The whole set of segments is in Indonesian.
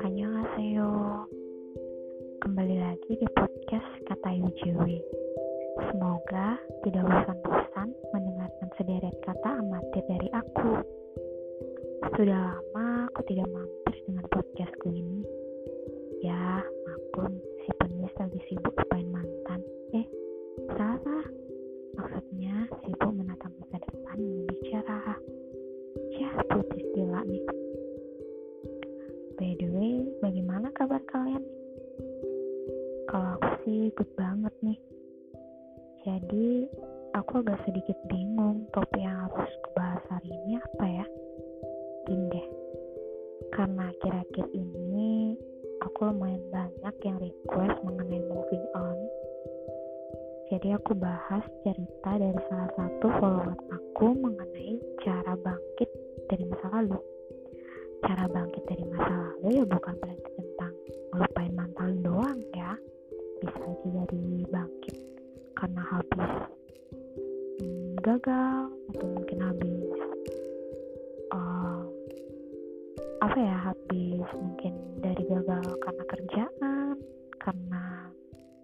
Annyeonghaseyo. Kembali lagi di podcast Kata UJW Semoga tidak bosan-bosan mendengarkan sederet kata amatir dari aku. Sudah lama aku tidak mampir dengan podcastku ini. Ya, maklum si penulis lagi sibuk karena akhir-akhir ini aku lumayan banyak yang request mengenai moving on. Jadi aku bahas cerita dari salah satu follower aku mengenai cara bangkit dari masa lalu cara bangkit dari masa lalu ya bukan berarti tentang melupain mantan doang ya bisa aja dari bangkit karena habis hmm, gagal atau mungkin habis uh, apa ya habis mungkin dari gagal karena kerjaan karena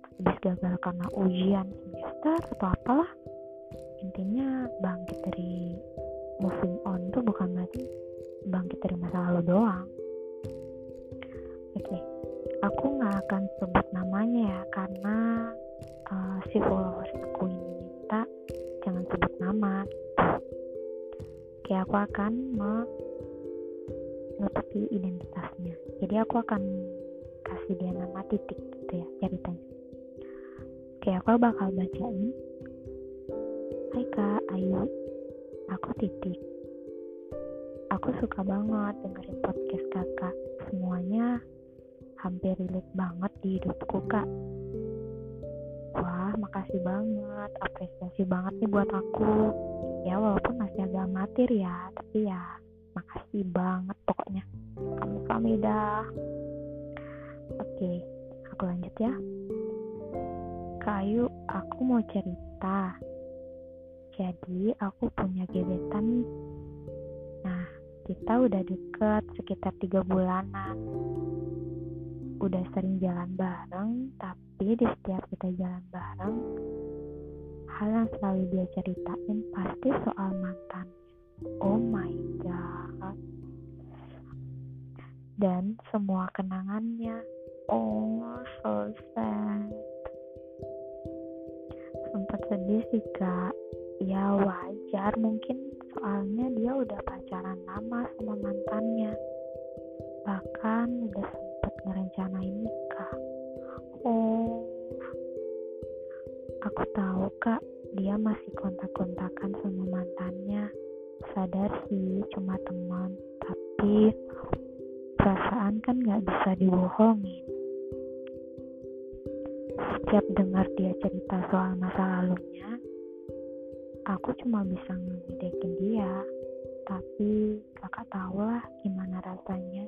habis gagal karena ujian semester atau apalah intinya bangkit dari moving on tuh bukan berarti bangkit dari masa lalu doang oke okay. aku nggak akan sebut namanya ya karena uh, si followers aku ini minta jangan sebut nama okay, aku akan menutupi identitasnya jadi aku akan kasih dia nama titik gitu ya ceritanya oke aku bakal bacain Hai kak Ayu aku titik Aku suka banget dengerin podcast kakak. Semuanya hampir relate banget di hidupku kak. Wah, makasih banget. Apresiasi banget nih buat aku. Ya, walaupun masih agak amatir ya, tapi ya makasih banget pokoknya. Kamu kami dah. Oke, aku lanjut ya. Kayu, aku mau cerita. Jadi, aku punya gebetan nih kita udah deket sekitar tiga bulanan. Udah sering jalan bareng, tapi di setiap kita jalan bareng, hal yang selalu dia ceritain pasti soal mantan. Oh my semua kenangannya. Oh, so sad. Sempat sedih sih kak. Ya wajar mungkin soalnya dia udah pacaran lama sama mantannya bahkan udah sempet ngerencanain nikah oh aku tahu kak dia masih kontak-kontakan sama mantannya sadar sih cuma teman tapi perasaan kan gak bisa dibohongin setiap dengar dia cerita soal masa lalunya aku cuma bisa ngedekin dia. Tapi kakak tahu lah gimana rasanya.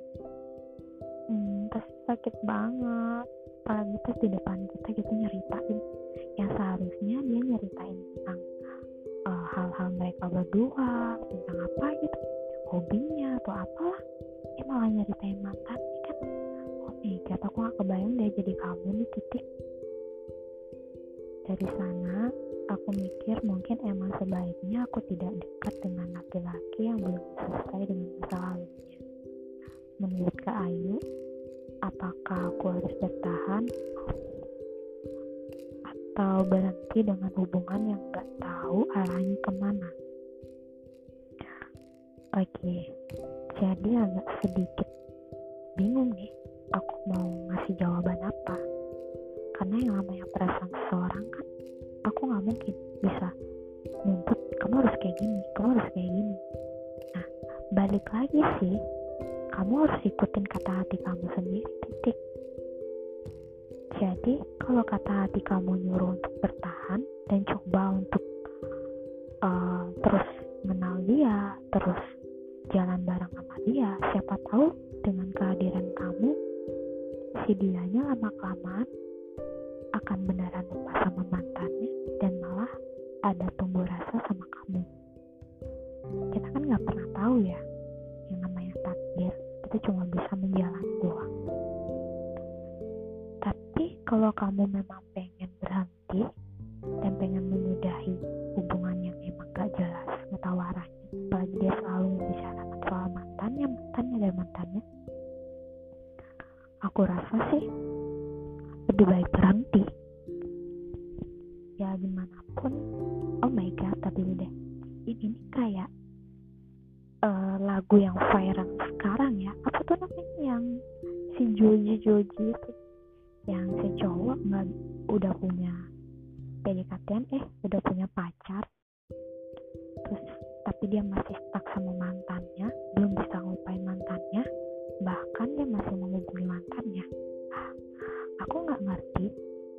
Hmm, pasti sakit banget. Apalagi pas di depan kita gitu nyeritain. Yang seharusnya dia nyeritain tentang uh, hal-hal mereka berdua tentang apa gitu. Hobinya atau apalah dia malah nyeritain mantan kan oh my aku gak kebayang dia jadi kamu nih titik dari sana aku mikir mungkin emang sebaiknya aku tidak dekat dengan laki-laki yang belum selesai dengan masa lalunya. Menurut Kak Ayu, apakah aku harus bertahan atau berhenti dengan hubungan yang gak tahu arahnya ke mana? Oke, jadi agak sedikit bingung nih aku mau ngasih jawaban apa. Karena yang namanya perasaan seseorang kan aku nggak mungkin bisa nuntut kamu harus kayak gini kamu harus kayak gini nah balik lagi sih kamu harus ikutin kata hati kamu sendiri titik jadi kalau kata hati kamu nyuruh untuk bertahan dan coba untuk uh, terus mengenal dia terus jalan bareng sama dia siapa tahu dengan kehadiran kamu si dianya lama kelamaan akan beneran lupa sama mantannya dan malah ada tumbuh rasa sama kamu. tahu ya yang namanya takdir kita cuma bisa menjalani doang tapi kalau kamu memang pengen rasa sih? Lebih baik berhenti. Ya gimana pun oh my god tapi udah ini, ini kayak uh, lagu yang viral sekarang ya. Apa tuh namanya? Yang si Joji Joji itu. Yang si cowok nggak udah punya PDKT eh udah punya pacar. Terus tapi dia masih stuck sama mantannya belum bisa ngelupain mantannya bahkan dia masih menghubungi mantannya. Aku nggak ngerti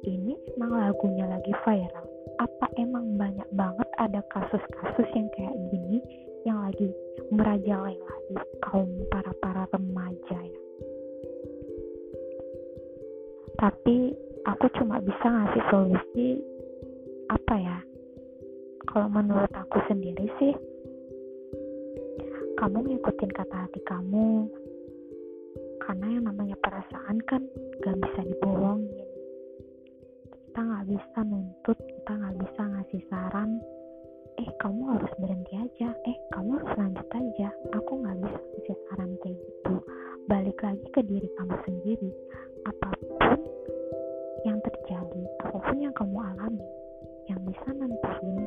ini emang lagunya lagi viral apa emang banyak banget ada kasus-kasus yang kayak gini yang lagi merajalela di kaum para para remaja ya? Tapi aku cuma bisa ngasih solusi apa ya kalau menurut aku sendiri sih kamu ngikutin kata hati kamu karena yang namanya perasaan kan gak bisa dibohongin. Kita nggak bisa nuntut kita nggak bisa ngasih saran. Eh kamu harus berhenti aja. Eh kamu harus lanjut aja. Aku nggak bisa ngasih saran kayak gitu. Balik lagi ke diri kamu sendiri. Apa pun yang terjadi apa pun yang kamu alami yang bisa nentuin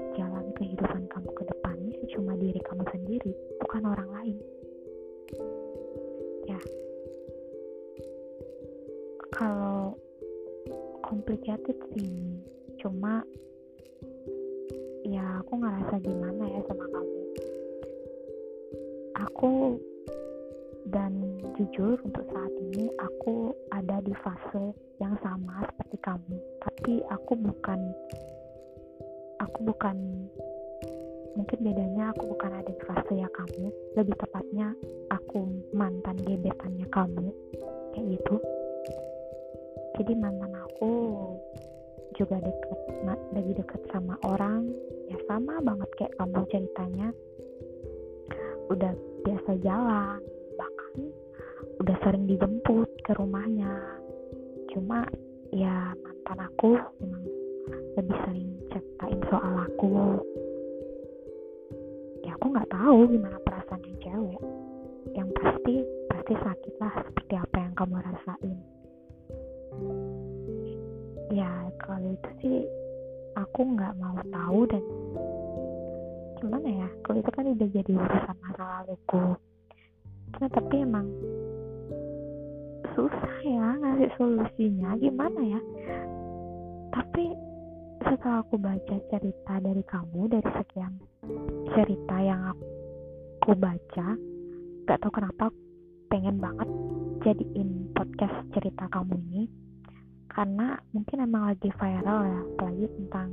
kalau complicated sih cuma ya aku ngerasa gimana ya sama kamu. Aku dan jujur untuk saat ini aku ada di fase yang sama seperti kamu. Tapi aku bukan aku bukan mungkin bedanya aku bukan ada di fase ya kamu. Lebih tepatnya aku mantan gebetannya kamu. Kayak gitu jadi mantan aku juga deket lagi deket sama orang ya sama banget kayak kamu ceritanya. Udah biasa jalan bahkan udah sering dijemput ke rumahnya. Cuma ya mantan aku memang lebih sering ceritain soal aku. Ya aku nggak tahu gimana perasaan yang cewek. Yang pasti pasti sakit lah seperti apa yang kamu rasain ya kalau itu sih aku nggak mau tahu dan gimana ya kalau itu kan udah jadi urusan masa laluku. Nah tapi emang susah ya ngasih solusinya gimana ya? Tapi setelah aku baca cerita dari kamu dari sekian cerita yang aku baca gak tau kenapa pengen banget jadiin podcast cerita kamu ini karena mungkin emang lagi viral ya apalagi tentang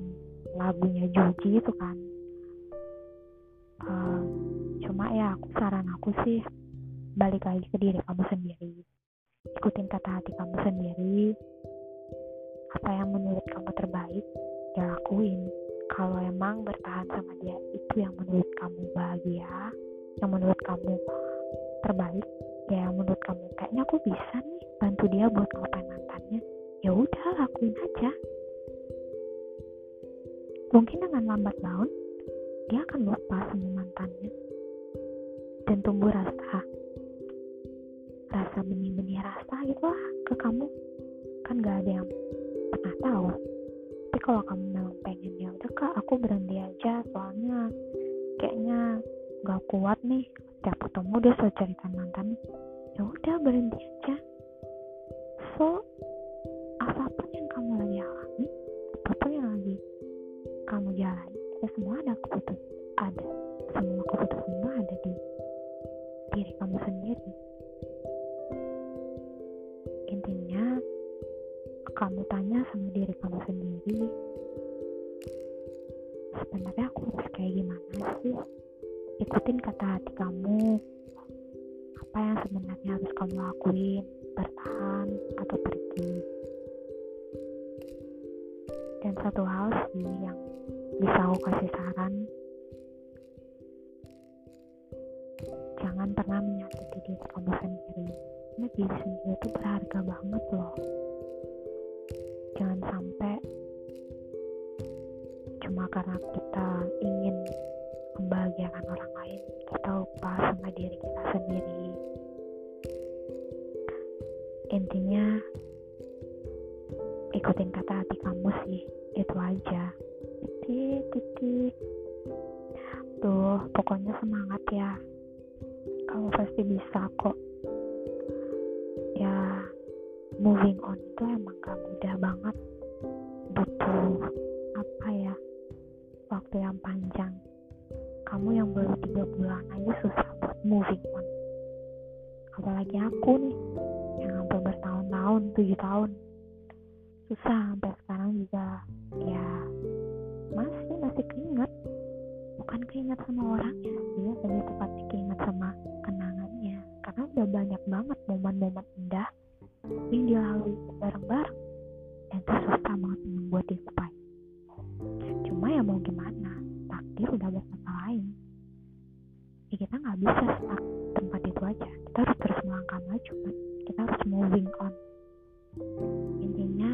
lagunya Joji itu kan. Uh, cuma ya aku saran aku sih balik lagi ke diri kamu sendiri. Ikutin kata hati kamu sendiri. Apa yang menurut kamu terbaik ya lakuin. Kalau emang bertahan sama dia itu yang menurut kamu bahagia. Yang menurut kamu terbaik ya yang menurut kamu. Kayaknya aku bisa nih bantu dia buat ngelupain mantannya ya udah lakuin aja. Mungkin dengan lambat laun dia akan lupa sama mantannya. Dan tumbuh rasa. Rasa benih-benih rasa gitu lah ke kamu. Kan gak ada yang pernah tahu. Tapi kalau kamu memang pengen ya udah kak aku berhenti aja. Soalnya kayaknya gak kuat nih. Setiap ketemu dia selalu cerita mantan ya udah berhenti aja. So diri kamu sendiri. Intinya kamu tanya sama diri kamu sendiri sebenarnya aku harus kayak gimana sih? Ikutin kata hati kamu. Apa yang sebenarnya harus kamu lakuin? Bertahan atau pergi? Dan satu hal sih yang bisa aku kasih saran sendiri itu berharga banget loh. Jangan sampai cuma karena kita ingin membahagiakan orang lain kita lupa sama diri kita sendiri. Intinya ikutin kata hati kamu sih itu aja. Titik titik. Tuh pokoknya semangat ya. Kamu pasti bisa kok moving on itu emang gak mudah banget. Butuh apa ya? Waktu yang panjang. Kamu yang baru tiga bulan aja susah buat moving on. Apalagi aku nih yang hampir bertahun-tahun tujuh tahun. Susah sampai sekarang juga ya masih masih keinget. Bukan keinget sama orangnya dia lebih tepatnya keinget sama kenangannya. Karena udah banyak banget momen-momen indah yang dilalui bareng-bareng. Dan susah banget membuat dilupain cuma ya mau gimana takdir udah berkata lain. Ya kita nggak bisa stuck tempat itu aja. Kita harus terus melangkah maju kan kita harus moving on. Intinya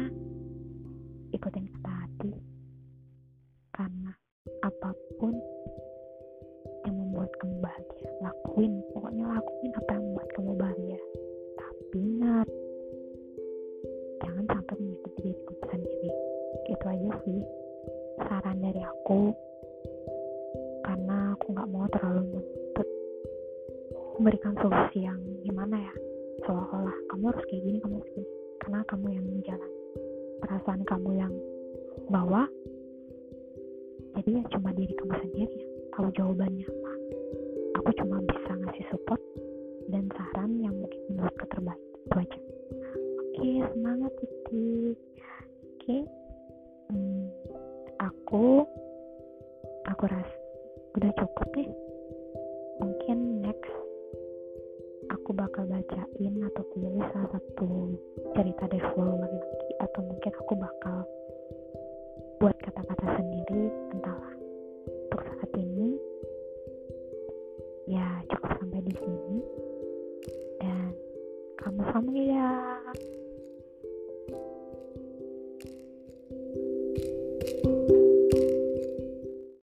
ikutin kata hati. Karena apa pun yang membuat kamu bahagia lakuin. Pokoknya lakuin apa yang membuat kamu bahagia sih saran dari aku. Karena aku nggak mau terlalu menuntut memberikan solusi yang gimana ya seolah-olah kamu harus kayak gini kamu harus gini. Karena kamu yang menjalani perasaan kamu yang bawa jadi ya cuma diri kamu sendiri yang tahu jawabannya. Apa aku cuma bisa ngasih support dan saran yang mungkin menurut terbaik. Itu aja. Oke semangat titik oke aku aku rasa udah cukup nih. Mungkin next aku bakal bacain atau pilih salah satu cerita follower lagi atau mungkin aku bakal buat kata-kata sendiri entahlah. Untuk saat ini ya cukup sampai di sini. Dan kamu familiar